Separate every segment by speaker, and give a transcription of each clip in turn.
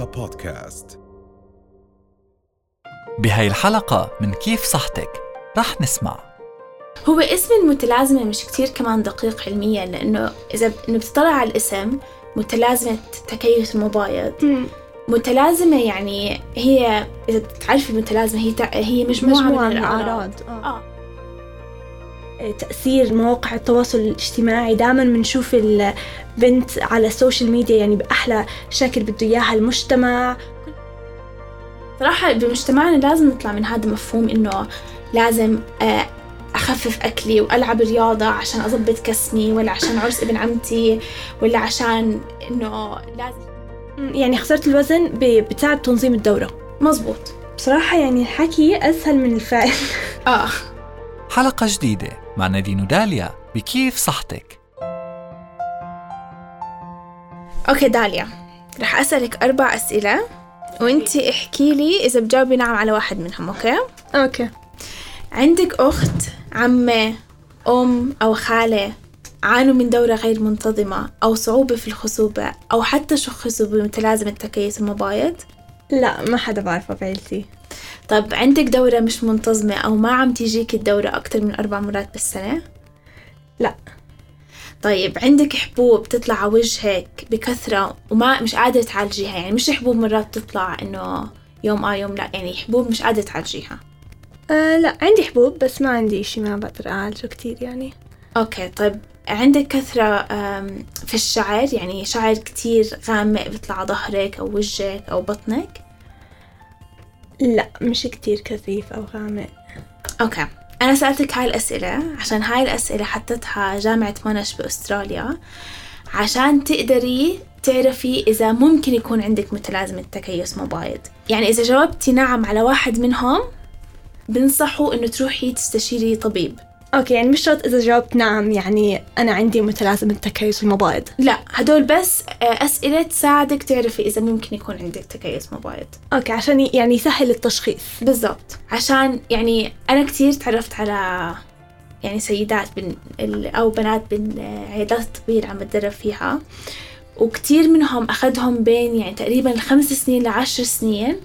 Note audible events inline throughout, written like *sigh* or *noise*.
Speaker 1: رؤيا بودكاست
Speaker 2: بهاي الحلقة من كيف صحتك رح نسمع
Speaker 3: هو اسم المتلازمة مش كتير كمان دقيق علميا لأنه إذا إنه بتطلع على الاسم متلازمة تكيس المبايض متلازمة يعني هي إذا بتعرفي المتلازمة هي. هي مجموعة,
Speaker 4: مجموعة
Speaker 3: من الأعراض
Speaker 4: آه.
Speaker 3: آه.
Speaker 4: تأثير مواقع التواصل الاجتماعي. دائما بنشوف البنت على ال social media يعني بأحلى شكل بده إياها المجتمع.
Speaker 3: صراحة بمجتمعنا لازم نطلع من هذا المفهوم إنه لازم آه، أخفف أكلي وألعب رياضة عشان أضبط كسمي ولا عشان عرس ابن عمتي ولا عشان إنه لازم.
Speaker 4: يعني خسارة الوزن بتساعد تنظيم الدورة.
Speaker 3: مزبوط
Speaker 4: بصراحة يعني الحكي أسهل من الفعل. *laughs*
Speaker 3: آه.
Speaker 2: حلقة جديدة. مع نادين وداليا بكيف صحتك؟
Speaker 3: Okay داليا رح أسألك أربع أسئلة وأنتي احكي لي إذا بجاوبي نعم على واحد منهم okay؟
Speaker 4: Okay.
Speaker 3: عندك أخت عمة أم أو خالة عانوا من دورة غير منتظمة أو صعوبة في الخصوبة أو حتى شخصوا بمتلازمة تكيس المبايض
Speaker 4: لا ما حدا بعرفه بعيلتي.
Speaker 3: طب عندك دورة مش منتظمة أو ما عم تيجيك الدورة أكتر من أربع مرات بالسنة؟
Speaker 4: لا.
Speaker 3: طيب عندك حبوب تطلع على وجهك بكثرة وما مش قادرة تعالجيها يعني مش حبوب مرات تطلع إنه يوم آه يوم لا يعني حبوب مش قادرة تعالجيها؟
Speaker 4: آه لا عندي حبوب بس ما عندي إشي ما بقدر أعالجه كتير يعني.
Speaker 3: أوكي طيب عندك كثرة في الشعر؟ يعني شعر كتير غامق بيطلع على ظهرك أو وجهك أو بطنك؟
Speaker 4: لا مش كتير كثيف أو غامق.
Speaker 3: Okay. أنا سألتك هاي الأسئلة عشان هاي الأسئلة حطتها جامعة موناش بأستراليا عشان تقدري تعرفي إذا ممكن يكون عندك متلازمة تكيس مبايض. يعني إذا جاوبتي نعم على واحد منهم بنصحوا إنه تروحي تستشيري طبيب.
Speaker 4: okay يعني مش شرط إذا جاوبت نعم يعني أنا عندي متلازمة تكيس المبايض
Speaker 3: لا هدول بس آه، أسئلة تساعدك تعرفي إذا ممكن يكون عندك تكيس مبايض.
Speaker 4: أوكي عشان يعني يسهل التشخيص.
Speaker 3: بالضبط. عشان يعني أنا كتير تعرفت على يعني سيدات بن أو بنات بالعيادات الطبية اللي عم بتدرب فيها. وكتير منهم أخذهم بين يعني تقريبا الخمس سنين لعشر سنين.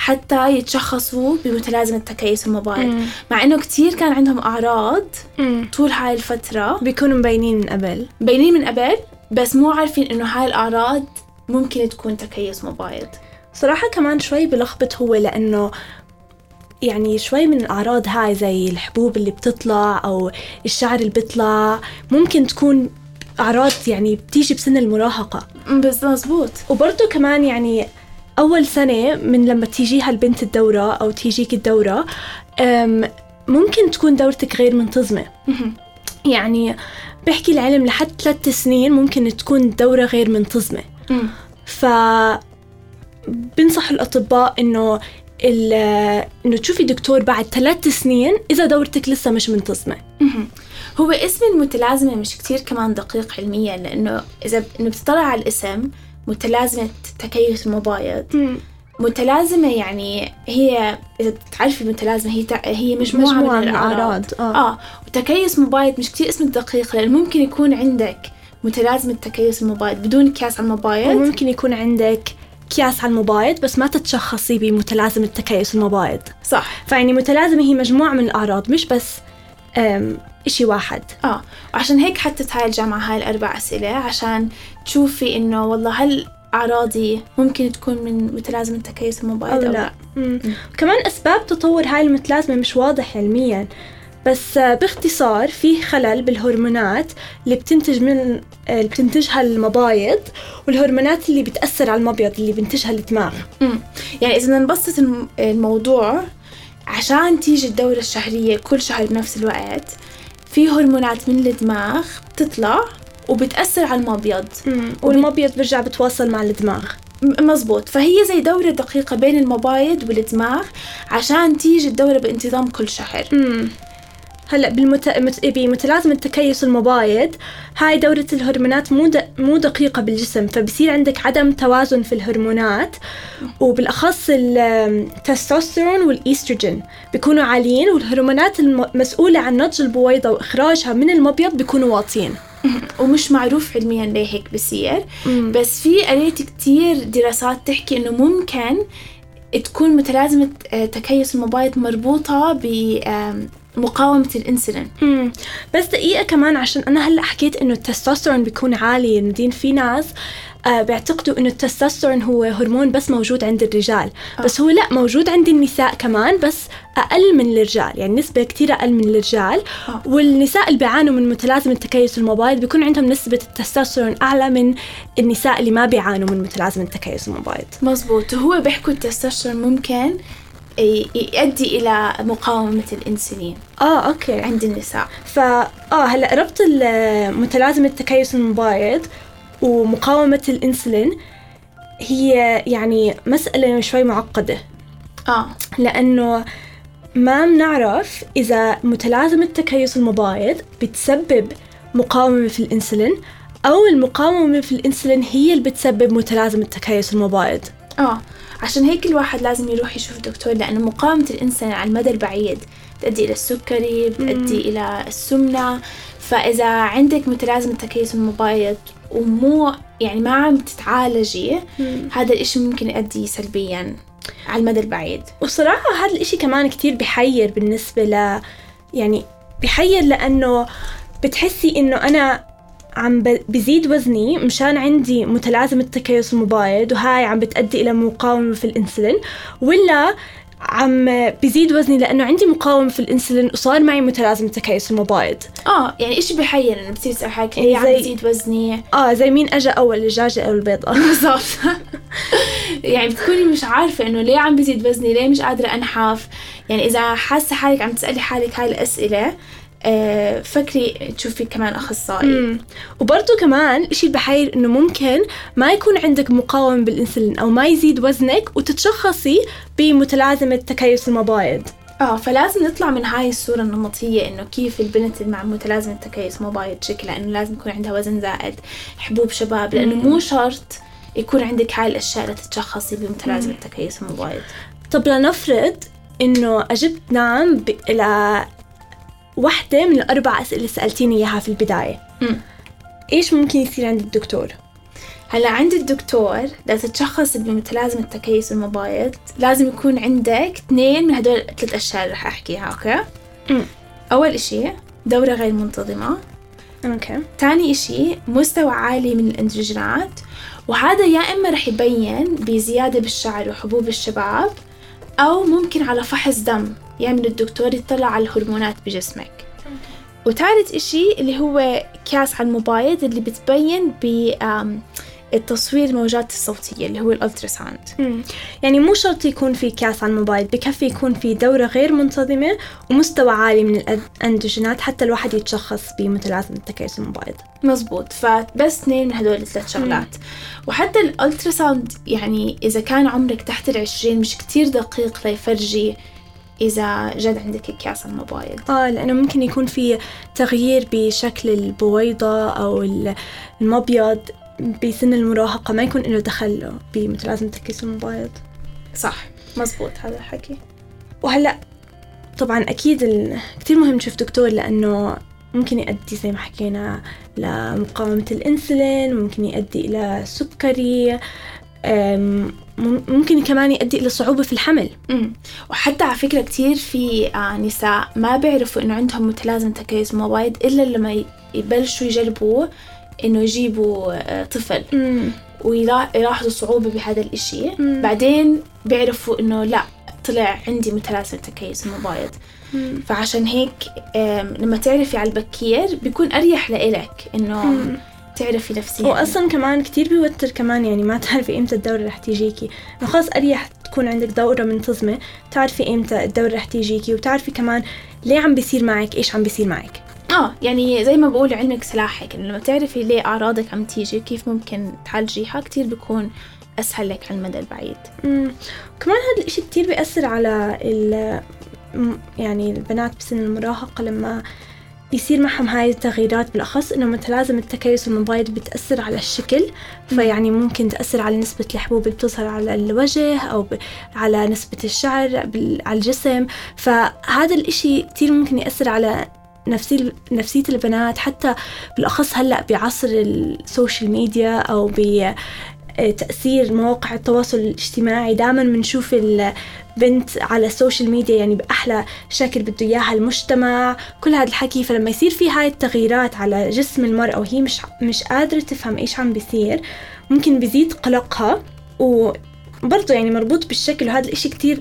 Speaker 3: حتى يتشخصوا بمتلازمة تكيس المبايض
Speaker 4: مم.
Speaker 3: مع إنه كتير كان عندهم أعراض
Speaker 4: مم.
Speaker 3: طول هاي الفترة.
Speaker 4: بيكونوا مبينين من قبل.
Speaker 3: باينين من قبل بس مو عارفين إنه هاي الأعراض ممكن تكون تكيس مبايض
Speaker 4: صراحة كمان شوي بلخبط هو لأنه يعني شوي من الأعراض هاي زي الحبوب اللي بتطلع أو الشعر اللي بيطلع ممكن تكون أعراض يعني بتيجي بسن المراهقة.
Speaker 3: بس مزبوط
Speaker 4: وبرضه كمان يعني أول سنة من لما تيجيها البنت الدورة أو تيجيك الدورة ممكن تكون دورتك غير منتظمة يعني بحكي العلم لحد ثلاث سنين ممكن تكون الدورة غير منتظمة. ف بنصح الأطباء إنه إنه تشوفي دكتور بعد ثلاث سنين إذا دورتك لسه مش منتظمة
Speaker 3: مهم. هو اسم المتلازمة مش كتير كمان دقيق علميا لأنه إذا ب- إنه بتطلع على الاسم متلازمة تكيس المبايض متلازمة يعني هي إذا بتعرفي المتلازمة هي تع- هي مجموعة,
Speaker 4: مجموعة
Speaker 3: من الأعراض.
Speaker 4: آه.
Speaker 3: آه. وتكيس مبايض مش كتير اسم دقيق لأنه ممكن يكون عندك متلازمة تكيس المبايض بدون كاس على المبايض
Speaker 4: وممكن يكون عندك كياس على المبايض بس ما تتشخصي بمتلازمة تكيس المبايض
Speaker 3: صح.
Speaker 4: فيعني متلازمة هي مجموعة من الأعراض مش بس إشي واحد.
Speaker 3: آه. وعشان هيك حطت هاي الجامعة هاي الأربع أسئلة عشان تشوفي إنه والله هل أعراضي ممكن تكون من متلازمة تكيس المبايض
Speaker 4: أو
Speaker 3: أو
Speaker 4: لا.
Speaker 3: لا.
Speaker 4: كمان أسباب تطور هاي المتلازمة مش واضح علميا بس آه، باختصار في خلل بالهرمونات اللي بتنتج من آه، اللي بتنتجها المبايض والهرمونات اللي بتأثر على المبيض اللي بينتجها الدماغ.
Speaker 3: يعني إذا نبسط الم- الموضوع عشان تيجي الدورة الشهرية كل شهر بنفس الوقت في هرمونات من الدماغ بتطلع وبتأثر على المبيض
Speaker 4: والمبيض برجع بتواصل مع الدماغ.
Speaker 3: مزبوط. فهي زي دورة دقيقة بين المبايض والدماغ عشان تيجي الدورة بانتظام كل شهر.
Speaker 4: مم. هلا بالمت... مت- بمتلازمة تكيس المبايض هاي دورة الهرمونات مو د... مو دقيقة بالجسم فبصير عندك عدم توازن في الهرمونات وبالأخص التستوستيرون والإيستروجين بيكونوا عاليين والهرمونات المسؤولة عن نضج البويضة وإخراجها من المبيض بيكونوا واطيين *laughs*
Speaker 3: ومش معروف علميا ليه هيك بصير. بس في قريت كتير دراسات تحكي إنه ممكن تكون متلازمة آه، تكيس المبايض مربوطة بمقاومة الإنسولين
Speaker 4: مم. بس دقيقة كمان عشان أنا هلأ حكيت إنه التستوستيرون بيكون عالي ندين في ناس آه بيعتقدوا إنه التستوستيرون هو هرمون بس موجود عند الرجال
Speaker 3: آه.
Speaker 4: بس هو لأ موجود عند النساء كمان بس أقل من الرجال يعني نسبة كتير أقل من الرجال
Speaker 3: آه.
Speaker 4: والنساء اللي بيعانوا من متلازمة تكيس المبايض بيكون عندهم نسبة التستوستيرون أعلى من النساء اللي ما بيعانوا من متلازمة تكيس المبايض
Speaker 3: مزبوط وهو بيحكوا التستوستيرون ممكن يؤدي إلى مقاومة الإنسولين.
Speaker 4: آه okay.
Speaker 3: عند النساء.
Speaker 4: فا آه هلا ربط متلازمة تكيس المبايض ومقاومة الإنسولين هي يعني مسألة شوي معقدة.
Speaker 3: آه.
Speaker 4: لأنه ما بنعرف إذا متلازمة تكيس المبايض بتسبب مقاومة في الإنسولين أو المقاومة في الإنسولين هي اللي بتسبب متلازمة تكيس المبايض.
Speaker 3: آه عشان هيك الواحد لازم يروح يشوف دكتور لأنه مقاومة الإنسان على المدى البعيد تؤدي إلى السكري بتؤدي إلى السمنة. فإذا عندك متلازمة تكيس المبايض ومو يعني ما عم تتعالجي هذا الإشي ممكن يؤدي سلبيا على المدى البعيد.
Speaker 4: وصراحة هذا الإشي كمان كتير بحير بالنسبة ل يعني بحير لأنه بتحسي إنه أنا عم بزيد وزني مشان عندي متلازمة تكيس المبايض وهاي عم بتأدي إلى مقاومة في الإنسولين. ولا عم بزيد وزني لأنه عندي مقاومة في الإنسولين وصار معي متلازمة تكيس المبايض
Speaker 3: آه يعني إشي بحير إنه بتصير تسأل حالك ليه عم
Speaker 4: زي-
Speaker 3: بزيد وزني.
Speaker 4: آه زي مين أجا أول الدجاجة أو البيضة. *laughs*
Speaker 3: بالضبط. يعني بتكوني مش عارفة إنه ليه عم بزيد وزني ليه مش قادرة أنحف. يعني إذا حاسة حالك عم تسألي حالك هاي الأسئلة آه فكري تشوفي كمان أخصائي.
Speaker 4: مم. وبرضه كمان الشيء اللي بحير إنه ممكن ما يكون عندك مقاومة بالإنسولين أو ما يزيد وزنك وتتشخصي بمتلازمة تكيس المبايض.
Speaker 3: آه فلازم نطلع من هاي الصورة النمطية إنه كيف البنت مع متلازمة تكيس مبايض شكلها إنه لازم يكون عندها وزن زائد حبوب شباب لأنه مو شرط يكون عندك هاي الأشياء لتتشخصي بمتلازمة تكيس المبايض.
Speaker 4: طب لنفرض إنه أجبت نعم ب... إلى وحدة من الأربع أسئلة اللي سألتيني إياها في البداية
Speaker 3: مم.
Speaker 4: إيش ممكن يصير عند الدكتور؟
Speaker 3: هلأ عند الدكتور لتتشخص بمتلازمة تكيس المبايض لازم يكون عندك اثنين من هدول الثلاث أشياء اللي رح أحكيها أوكي
Speaker 4: مم.
Speaker 3: أول إشي دورة غير منتظمة
Speaker 4: okay
Speaker 3: تاني إشي مستوى عالي من الأندروجينات وهذا يا إما رح يبين بزيادة بالشعر وحبوب الشباب أو ممكن على فحص دم يعمل الدكتور يطلع على الهرمونات بجسمك. وثالث إشي اللي هو أكياس على المبايض اللي بتبين بالتصوير الموجات الصوتية اللي هو ال
Speaker 4: ultrasound. يعني مو شرط يكون في أكياس على المبايض بكفي يكون في دورة غير منتظمة ومستوى عالي من الأندروجينات حتى الواحد يتشخص بمتلازمة تكيس المبايض
Speaker 3: مزبوط. فبس اثنين من هدول الثلاث شغلات. وحتى ال ultrasound يعني إذا كان عمرك تحت العشرين مش كتير دقيق ليفرجي إذا جد عندك على المبايض.
Speaker 4: آه لأنه ممكن يكون في تغيير بشكل البويضة ال- المبيض بسن المراهقة ما يكون له دخل بمتلازمة تكيس المبايض
Speaker 3: صح. مزبوط هذا الحكي.
Speaker 4: وهلأ طبعا أكيد ال... كثير مهم نشوف دكتور لأنه ممكن يؤدي زي ما حكينا لمقاومة الإنسولين ممكن يؤدي إلى سكري ممكن كمان يؤدي إلى صعوبة في الحمل.
Speaker 3: امم وحتى على فكرة كتير في آه نساء ما بيعرفوا إنه عندهم متلازمة تكيس موبايل إلا لما يبلشوا يجربوا إنه يجيبوا آه طفل. ويلاحظوا صعوبة بهذا الإشي.
Speaker 4: مم.
Speaker 3: بعدين بيعرفوا إنه لا طلع عندي متلازمة تكيس المبايض فعشان هيك لما تعرفي على البكير بيكون أريح لإلك إنه
Speaker 4: مم.
Speaker 3: تعرفي نفسيا
Speaker 4: واصلا كمان كتير بيوتر كمان يعني ما تعرفي إمتى الدورة رح تيجيكي. انه خلص أريح تكون عندك دورة منتظمة تعرفي إمتى الدورة رح تيجيكي وتعرفي كمان ليه عم بيصير معك إيش عم بيصير معك.
Speaker 3: آه يعني زي ما بقول علمك سلاحك إنه لما تعرفي ليه أعراضك عم تيجي كيف ممكن تعالجيها كتير بيكون أسهل لك على المدى البعيد.
Speaker 4: مم. وكمان هذا الإشي كتير بيأثر على ال يعني البنات بسن المراهقة لما يصير معهم هاي التغييرات بالأخص إنه متلازمة تكيس المبايض بتأثر على الشكل فيعني ممكن تأثر على نسبة الحبوب اللي بتظهر على الوجه أو ب... على نسبة الشعر. على الجسم فهذا الإشي كتير ممكن يأثر على نفسي نفسية البنات حتى بالأخص هلأ بعصر ال social media أو بتأثير مواقع التواصل الاجتماعي. دائما بنشوف البنت على ال social media يعني بأحلى شكل بده إياها المجتمع. كل هذا الحكي فلما يصير في هاي التغييرات على جسم المرأة وهي مش مش قادرة تفهم إيش عم بيصير ممكن بيزيد قلقها. وبرضه يعني مربوط بالشكل وهذا الإشي كتير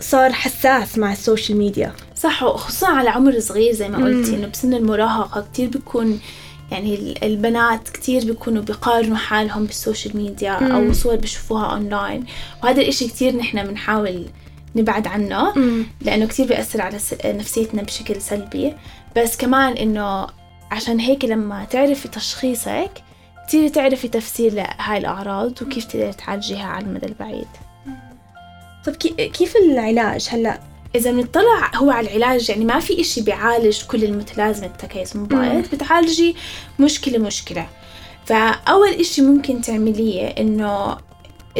Speaker 4: صار حساس مع ال social media
Speaker 3: صح وخصوصا على عمر صغير زي ما قلتي إنه بسن المراهقة كتير بيكون يعني البنات كتير بيكونوا بيقارنوا حالهم بال social media
Speaker 4: مم.
Speaker 3: أو صور بيشوفوها أونلاين. وهذا الإشي كتير نحن بنحاول نبعد عنه
Speaker 4: مم.
Speaker 3: لأنه كتير بيأثر على نفسيتنا بشكل سلبي. بس كمان إنه عشان هيك لما تعرفي تشخيصك كتير تعرفي تفسير لهاي الأعراض وكيف تقدري تعالجيها على المدى البعيد.
Speaker 4: طب كي- كيف العلاج هلأ؟
Speaker 3: إذا بنطلع هو على العلاج يعني ما في إشي بيعالج كل المتلازمة التكيس المبايض بتعالجي مشكلة مشكلة. فأول إشي ممكن تعمليه إنه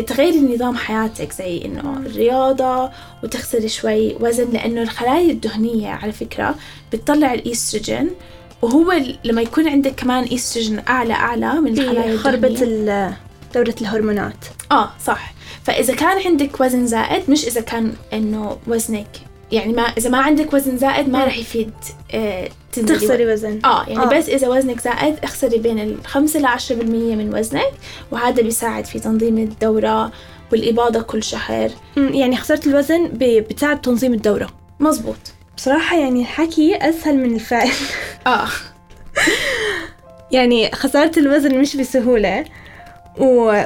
Speaker 3: تغيري نظام حياتك زي إنه الرياضة وتخسري شوي وزن لأنه الخلايا الدهنية على فكرة بتطلع الإيستروجين وهو لما يكون عندك كمان إيستروجين أعلى أعلى من الخلايا
Speaker 4: خربت
Speaker 3: الدهنية.
Speaker 4: ال- دورة الهرمونات.
Speaker 3: آه صح. فإذا كان عندك وزن زائد مش إذا كان إنه وزنك يعني ما إذا ما عندك وزن زائد ما. راح يفيد آه
Speaker 4: تخسري وزن
Speaker 3: آه يعني
Speaker 4: آه.
Speaker 3: آه. بس إذا وزنك زائد اخسري بين الخمسة لعشرة بالمية من وزنك وهذا بيساعد في تنظيم الدورة والإباضة كل شهر
Speaker 4: يعني خسارة الوزن بتساعد تنظيم الدورة
Speaker 3: مزبوط
Speaker 4: بصراحة يعني الحكي أسهل من الفعل *laughs*
Speaker 3: آه
Speaker 4: يعني خسارة الوزن مش بسهولة و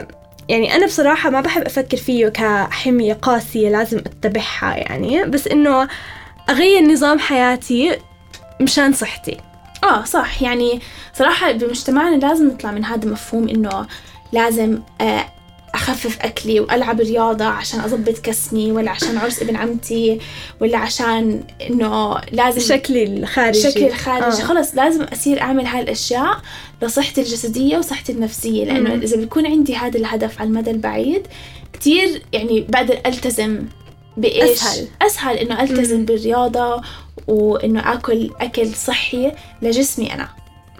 Speaker 4: يعني أنا بصراحة ما بحب أفكر فيه كحمية قاسية لازم أتبعها يعني بس إنه أغير نظام حياتي مشان صحتي.
Speaker 3: آه صح. يعني صراحة بمجتمعنا لازم نطلع من هذا المفهوم إنه لازم آه أخفف أكلي وألعب رياضة عشان اضبط كسمي ولا عشان عرس ابن عمتي ولا عشان إنه لازم
Speaker 4: شكلي الخارجي
Speaker 3: شكلي الخارجي
Speaker 4: آه.
Speaker 3: خلص لازم أصير أعمل هاي الأشياء لصحتي الجسدية وصحتي النفسية لأنه
Speaker 4: مم.
Speaker 3: إذا بيكون عندي هذا الهدف على المدى البعيد كتير يعني بقدر ألتزم بإيش
Speaker 4: أسهل.
Speaker 3: أسهل إنه ألتزم
Speaker 4: مم.
Speaker 3: بالرياضة وإنه آكل أكل صحي لجسمي أنا
Speaker 4: أمم،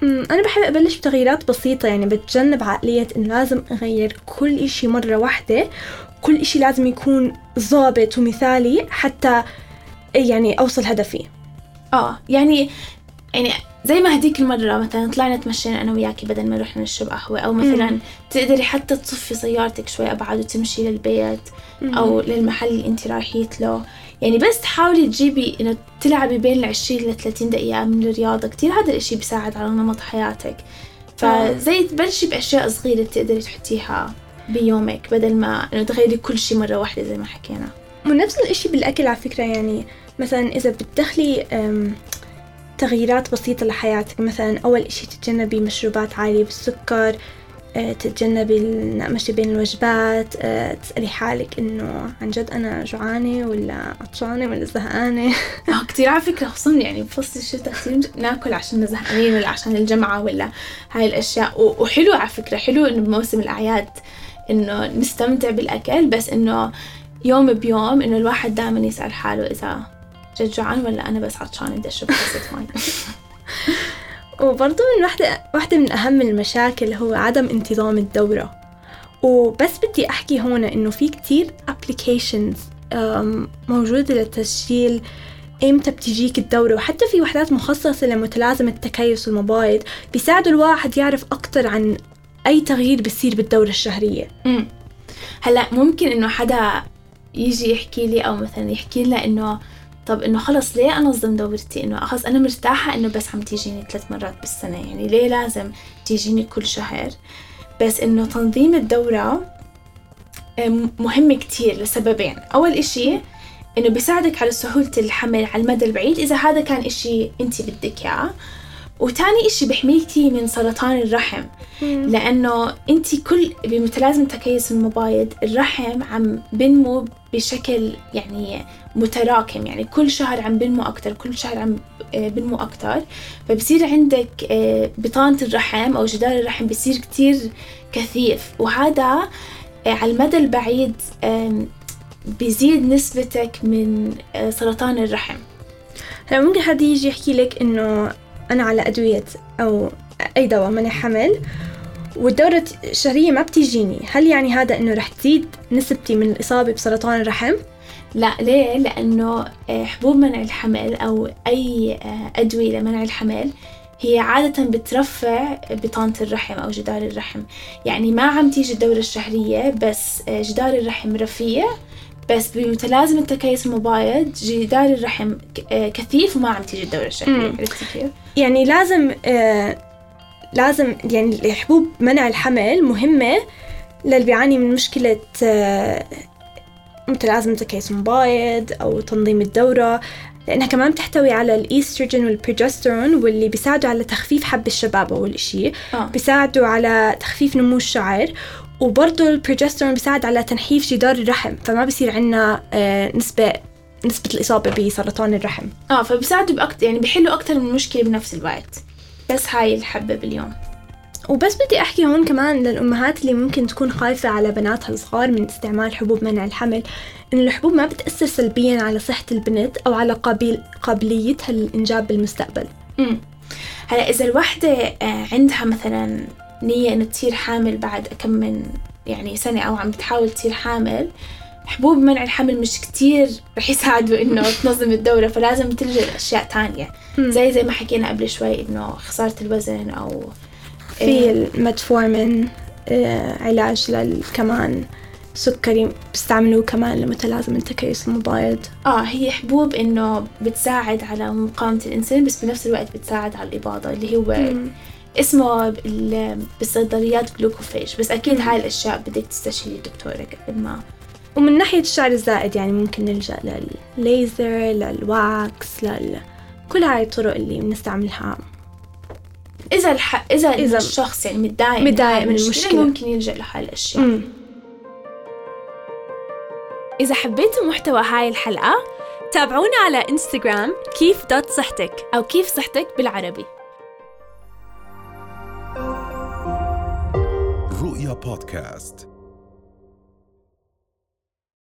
Speaker 4: أنا بحب أبلش بتغييرات بسيطة يعني بتجنب عقلية إنه لازم أغير كل إشي مرة واحدة. كل إشي لازم يكون ضابط ومثالي حتى يعني أوصل هدفي.
Speaker 3: آه يعني يعني زي ما هديك المرة مثلا طلعنا تمشينا أنا وياكي بدل ما رحنا نشرب قهوة أو مثلا
Speaker 4: مم.
Speaker 3: تقدري حتى تصفي سيارتك شوي أبعد وتمشي للبيت أو للمحل اللي أنت رايحيت له. يعني بس تحاولي تجيبي إنه تلعبي بين العشرين لثلاثين دقيقة من الرياضة كتير. هذا الإشي بيساعد على نمط حياتك. فزي تبلشي بأشياء صغيرة تقدري تحطيها بيومك بدل ما إنه تغيري كل شي مرة واحدة زي ما حكينا.
Speaker 4: ونفس الإشي بالأكل على فكرة يعني مثلا إذا بتدخلي تغييرات بسيطة لحياتك مثلا أول إشي تتجنبي مشروبات عالية بالسكر تتجنبي النقمشة بين الوجبات أه، تسألي حالك إنه عن جد أنا جوعانة ولا عطشانة ولا زهقانة. *laughs*
Speaker 3: آه كتير على فكرة خصوصا يعني بفصل الشتاء كتير ناكل عشان زهقانين ولا عشان الجمعة ولا هاي الأشياء. وحلو على فكرة حلو إنه بموسم الأعياد إنه نستمتع بالأكل بس إنه يوم بيوم إنه الواحد دائما يسأل حاله إذا جد جوعان ولا أنا بس عطشان بدي أشرب كاسة مي. *laughs*
Speaker 4: وبرضه من واحدة واحدة من أهم المشاكل هو عدم انتظام الدورة. وبس بدي أحكي هون إنه في كتير applications موجودة لتسجيل إمتى بتجيك الدورة. وحتى في وحدات مخصصة لمتلازمة التكيس والمبايض بيساعدوا الواحد يعرف أكتر عن أي تغيير بيصير بالدورة الشهرية.
Speaker 3: هلأ ممكن إنه حدا يجي يحكي لي أو مثلا يحكي لنا إنه طب إنه خلص ليه أنظم دورتي؟ إنه خلص أنا مرتاحة إنه بس عم تيجيني ثلاث مرات بالسنة يعني ليه لازم تيجيني كل شهر؟ بس إنه تنظيم الدورة أم، مهم كتير لسببين. أول إشي إنه بيساعدك على سهولة الحمل على المدى البعيد إذا هذا كان إشي أنت بدك إياه. وتاني إشي بحميكي من سرطان الرحم لأنه أنت كل بمتلازمة تكيس المبايض الرحم عم بنمو بشكل يعني متراكم يعني كل شهر عم بنمو أكتر كل شهر عم آه، بنمو أكتر. فبصير عندك آه، بطانة الرحم أو جدار الرحم بصير كتير كثيف. وهذا آه، على المدى البعيد بيزيد نسبتك من سرطان الرحم.
Speaker 4: هلا ممكن حد يجي يحكي لك إنه أنا على أدوية أو أي دواء منع حمل. والدورة الشهرية ما بتيجيني هل يعني هذا إنه رح تزيد نسبتي من الإصابة بسرطان الرحم؟
Speaker 3: لا ليه؟ لأنه آه، حبوب منع الحمل أو أي آه، أدوية لمنع الحمل هي عادة بترفع بطانة الرحم أو جدار الرحم يعني ما عم تيجي الدورة الشهرية بس آه، جدار الرحم رفيع بس بمتلازمة التكيس المبايض جدار الرحم كثيف وما عم تيجي الدورة الشهرية عرفتي كيف؟
Speaker 4: يعني لازم آه لازم يعني حبوب منع الحمل مهمة للي بيعاني من مشكلة آه متلازمة تكيس مبايض أو تنظيم الدورة لأنها كمان بتحتوي على الإيستروجين والبروجسترون واللي بيساعدوا على تخفيف حب الشباب أول شيء
Speaker 3: آه.
Speaker 4: بيساعدوا على تخفيف نمو الشعر وبرضه البروجسترون بيساعد على تنحيف جدار الرحم فما بصير عندنا آه نسبة نسبة الإصابة بسرطان الرحم.
Speaker 3: آه فبيساعدوا بأكتر يعني بيحلوا أكتر من مشكلة بنفس الوقت. بس هاي الحبة باليوم.
Speaker 4: وبس بدي أحكي هون كمان للأمهات اللي ممكن تكون خايفة على بناتها الصغار من استعمال حبوب منع الحمل إن الحبوب ما بتأثر سلبيا على صحة البنت أو على قابل قابليتها للإنجاب بالمستقبل.
Speaker 3: امم هلا إذا الوحدة آه، عندها مثلا نية إنه تصير حامل بعد كم من يعني سنة أو عم بتحاول تصير حامل حبوب منع الحمل مش كتير رح يساعدوا إنه تنظم الدورة فلازم تلجأ لأشياء تانية. زي زي ما حكينا قبل شوي إنه خسارة الوزن أو
Speaker 4: في المتفورمين آه، علاج لل كمان سكري بيستعملوه كمان لمتلازمة تكيس المبايض.
Speaker 3: آه هي حبوب إنه بتساعد على مقاومة الإنسولين بس بنفس الوقت بتساعد على الإباضة اللي هو
Speaker 4: مم.
Speaker 3: اسمه بال- بالصيدليات Glucophage. بس أكيد هاي الأشياء بدك تستشيري الدكتورة قبل ما
Speaker 4: ومن ناحية الشعر الزائد يعني ممكن نلجأ للليزر لل wax لل كل هاي الطرق اللي بنستعملها
Speaker 3: إذا الح... إذا, إذا
Speaker 4: إذا
Speaker 3: الشخص يعني متضايق
Speaker 4: متضايق
Speaker 3: هاي
Speaker 4: من
Speaker 3: المشكلة. ممكن يلجأ لهاي الأشياء
Speaker 4: مم.
Speaker 1: إذا حبيتوا محتوى هاي الحلقة تابعونا على انستغرام كيف dot صحتك
Speaker 3: أو كيف صحتك بالعربي
Speaker 5: رؤيا بودكاست